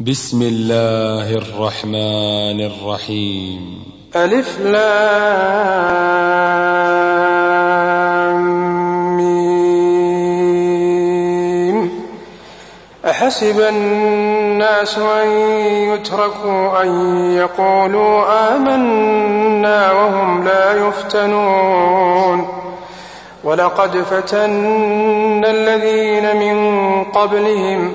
بسم الله الرحمن الرحيم. ألف لام أحسب الناس أن يتركوا أن يقولوا آمنا وهم لا يفتنون. ولقد فتنا الذين من قبلهم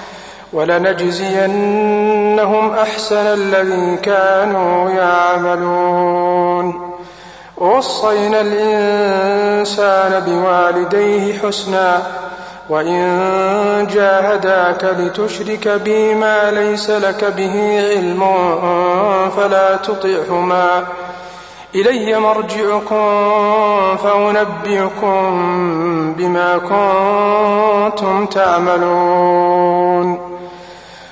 ولنجزينهم أحسن الذي كانوا يعملون. ووصينا الإنسان بوالديه حسنا وإن جاهداك لتشرك بي ما ليس لك به علم فلا تطعهما. إلي مرجعكم فأنبئكم بما كنتم تعملون.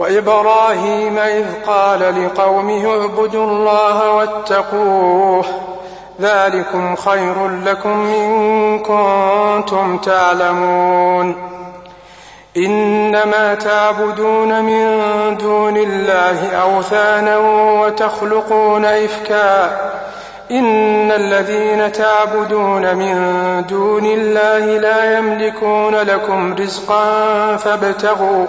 وإبراهيم إذ قال لقومه اعبدوا الله واتقوه ذلكم خير لكم إن كنتم تعلمون. إنما تعبدون من دون الله أوثانا وتخلقون إفكا. إن الذين تعبدون من دون الله لا يملكون لكم رزقا فابتغوا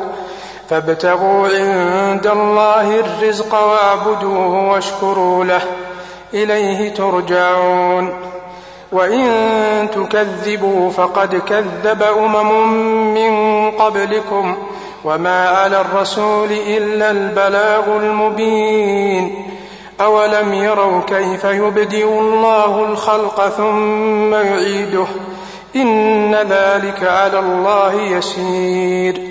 فابتغوا عند الله الرزق واعبدوه واشكروا له. إليه ترجعون. وإن تكذبوا فقد كذب أمم من قبلكم. وما على الرسول إلا البلاغ المبين. أولم يروا كيف يبدئ الله الخلق ثم يعيده؟ إن ذلك على الله يسير.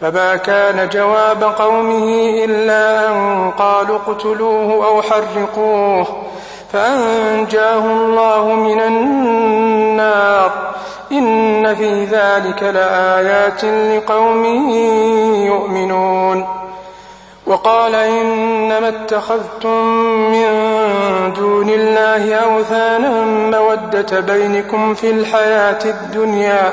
فما كان جواب قومه إلا أن قالوا اقتلوه أو حرقوه فأنجاه الله من النار. إن في ذلك لآيات لقوم يؤمنون. وقال إنما اتخذتم من دون الله أوثانا مودة بينكم في الحياة الدنيا.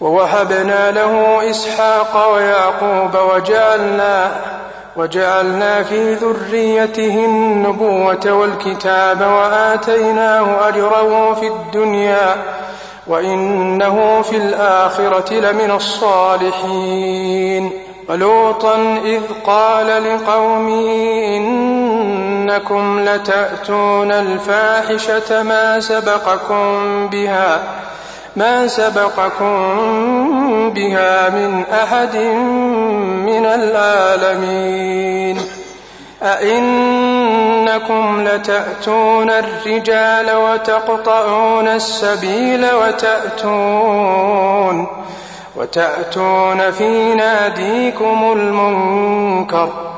ووهبنا له إسحاق ويعقوب وجعلنا وجعلنا في ذريته النبوة والكتاب وآتيناه أجره في الدنيا وإنه في الآخرة لمن الصالحين. ولوطا إذ قال لقومه إنكم لتأتون الفاحشة ما سبقكم بها ما سبقكم بها من أحد من العالمين. أئنكم لتأتون الرجال وتقطعون السبيل وتأتون وتأتون في ناديكم المنكر.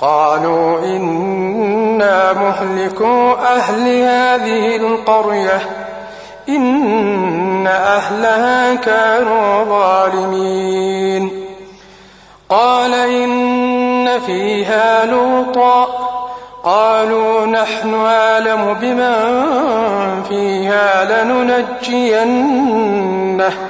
قالوا إنا مهلكو أهل هذه القرية. إن أهلها كانوا ظالمين. قال إن فيها لوطا. قالوا نحن أعلم بمن فيها لننجينه.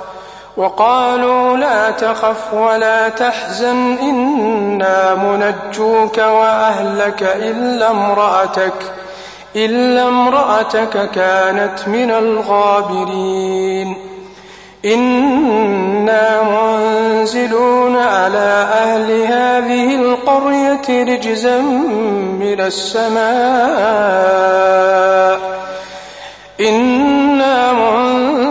وقالوا لا تخف ولا تحزن إنا منجوك وأهلك إلا امرأتك إلا امرأتك كانت من الغابرين. إنا منزلون على أهل هذه القرية رجزا من السماء. إنا منزلون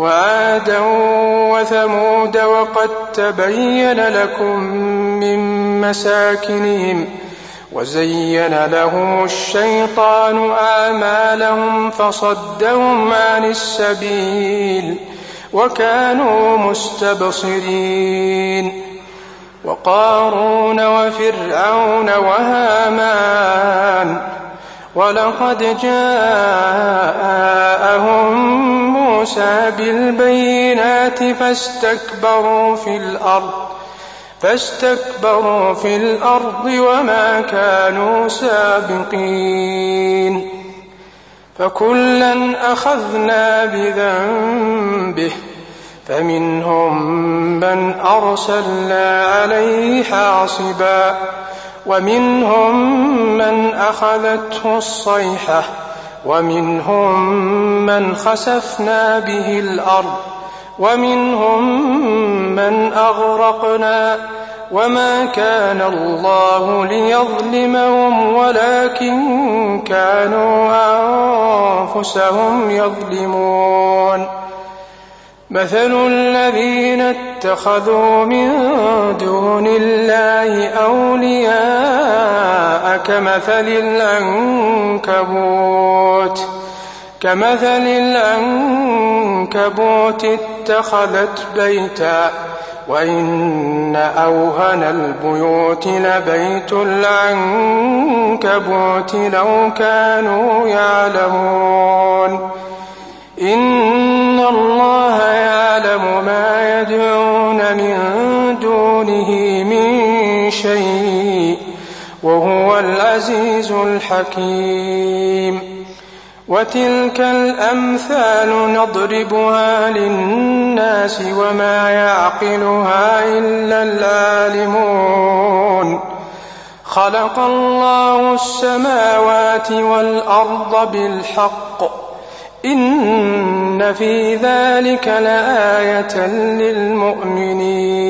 وعادا وثمود وقد تبين لكم من مساكنهم وزين لهم الشيطان اعمالهم فصدهم عن السبيل وكانوا مستبصرين وقارون وفرعون وهامان ولقد جاءهم موسى بالبينات فاستكبروا في الأرض فاستكبروا في الأرض وما كانوا سابقين. فكلا أخذنا بذنبه فمنهم من أرسلنا عليه حاصبا ومنهم من أخذته الصيحة ومنهم من خسفنا به الأرض ومنهم من أغرقنا وما كان الله ليظلمهم ولكن كانوا أنفسهم يظلمون. مثل الذين اتخذوا من دون الله أولياء كمثل العنكبوت كمثل العنكبوت اتخذت بيتا وإن أوهن البيوت لبيت العنكبوت لو كانوا يعلمون إن الله شيء وهو العزيز الحكيم. وتلك الأمثال نضربها للناس وما يعقلها إلا العالمون. خلق الله السماوات والأرض بالحق. إن في ذلك لآية للمؤمنين.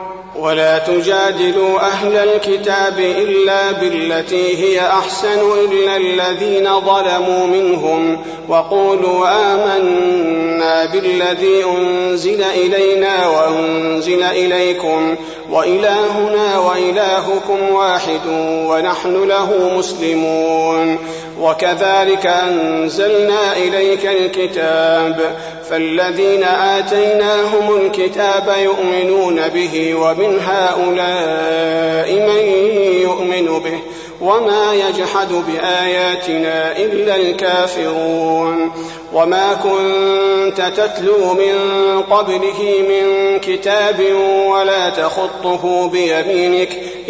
ولا تجادلوا أهل الكتاب إلا بالتي هي أحسن إلا الذين ظلموا منهم وقولوا آمنا بالذي أنزل إلينا وأنزل إليكم وإلهنا وإلهكم واحد ونحن له مسلمون وكذلك أنزلنا إليك الكتاب فالذين آتيناهم الكتاب يؤمنون به ومن هؤلاء من يؤمن به وما يجحد بآياتنا إلا الكافرون وما كنت تتلو من قبله من كتاب ولا تخطه بيمينك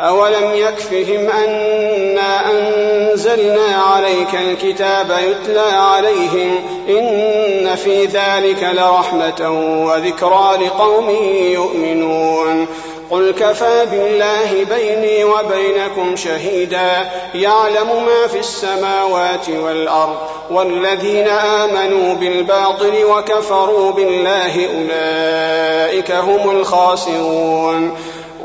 أولم يكفهم أنا أنزلنا عليك الكتاب يتلى عليهم إن في ذلك لرحمة وذكرى لقوم يؤمنون قل كفى بالله بيني وبينكم شهيدا يعلم ما في السماوات والأرض والذين آمنوا بالباطل وكفروا بالله أولئك هم الخاسرون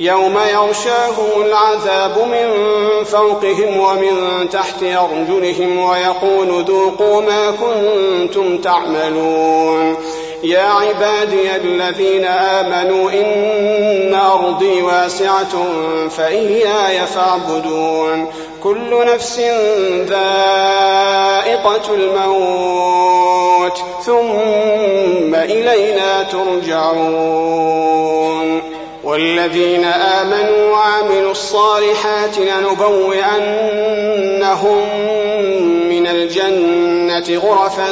يوم يغشاهم العذاب من فوقهم ومن تحت أرجلهم ويقول ذوقوا ما كنتم تعملون. يا عبادي الذين آمنوا إن أرضي واسعة فإياي فاعبدون. كل نفس ذائقة الموت ثم إلينا ترجعون. والذين آمنوا وعملوا الصالحات لنبوئنهم من الجنة غرفا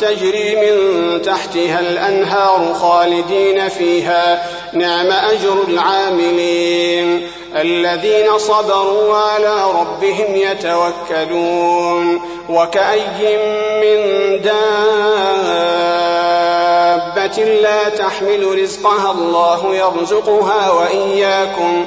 تجري من تحتها الأنهار خالدين فيها. نعم أجر العاملين الذين صبروا وعلى ربهم يتوكلون. وكأي من دابة لا تحمل رزقها الله يرزقها وإياكم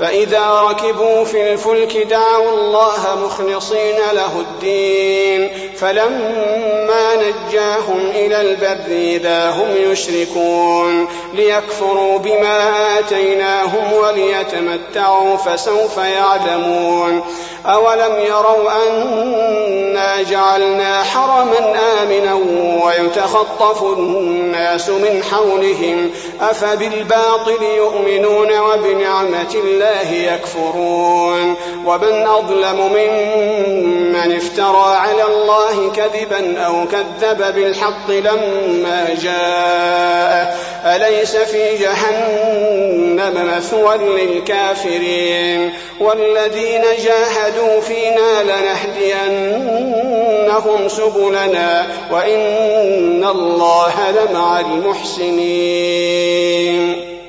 فإذا ركبوا في الفلك دعوا الله مخلصين له الدين. فلما نجاهم إلى البر إذا هم يشركون ليكفروا بما آتيناهم وليتمتعوا فسوف يعلمون. أولم يروا أنا جعلنا حرما آمنا ويتخطف الناس من حولهم أفبالباطل يؤمنون وبنعمة الله يكفرون. ومن أظلم ممن افترى على الله كذبا أو كذب بالحق لما جاء أليس في جهنم مثوى للكافرين؟ والذين جاهدوا فينا لنهدينهم سبلنا وإن الله لمع المحسنين.